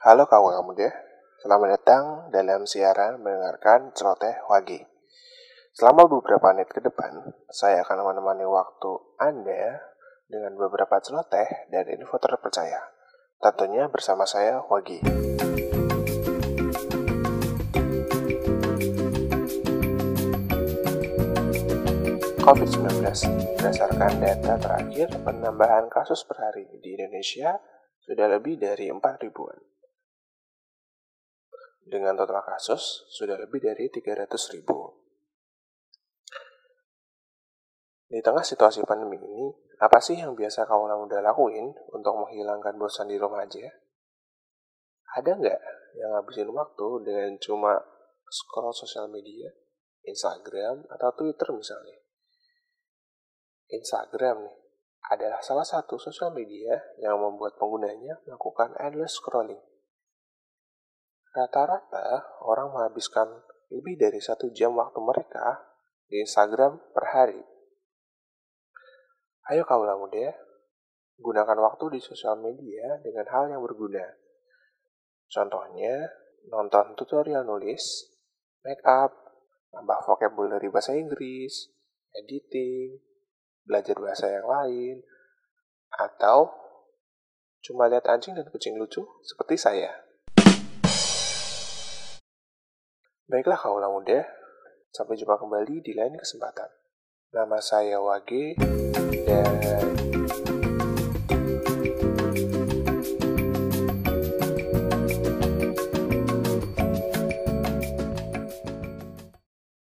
Halo kawan muda, selamat datang dalam siaran mendengarkan celoteh Wagi. Selama beberapa menit ke depan, saya akan menemani waktu Anda dengan beberapa celoteh dan info terpercaya. Tentunya bersama saya Wagi. COVID-19 berdasarkan data terakhir penambahan kasus per hari di Indonesia sudah lebih dari 4 ribuan. Dengan total kasus sudah lebih dari 300 ribu. Di tengah situasi pandemi ini, apa sih yang biasa kamu muda lakuin untuk menghilangkan bosan di rumah aja? Ada nggak yang ngabisin waktu dengan cuma scroll sosial media, Instagram, atau Twitter misalnya? Instagram nih adalah salah satu sosial media yang membuat penggunanya melakukan endless scrolling. Rata-rata orang menghabiskan lebih dari satu jam waktu mereka di Instagram per hari. Ayo kaulah muda, gunakan waktu di sosial media dengan hal yang berguna. Contohnya, nonton tutorial nulis, make up, nambah vocabulary bahasa Inggris, editing, belajar bahasa yang lain, atau cuma lihat anjing dan kucing lucu seperti saya. Baiklah kaulah muda, sampai jumpa kembali di lain kesempatan. Nama saya Wage dan